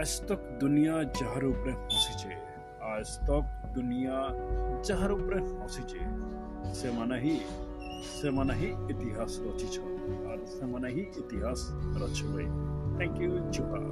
আজ তক দুনিয়া যাহার উপরে হসিছে আজ তক দুনিয়া যাহার উপরে হসিছে ସେମାନେ ହିଁ ସେମାନେ ହିଁ ଇତିହାସ ରଚିଛନ୍ ଆର୍ ସେମାନେ ହିଁ ଇତିହାସ ରଚବେ ଥ୍ୟାଙ୍କ ୟୁ ଜୁହାର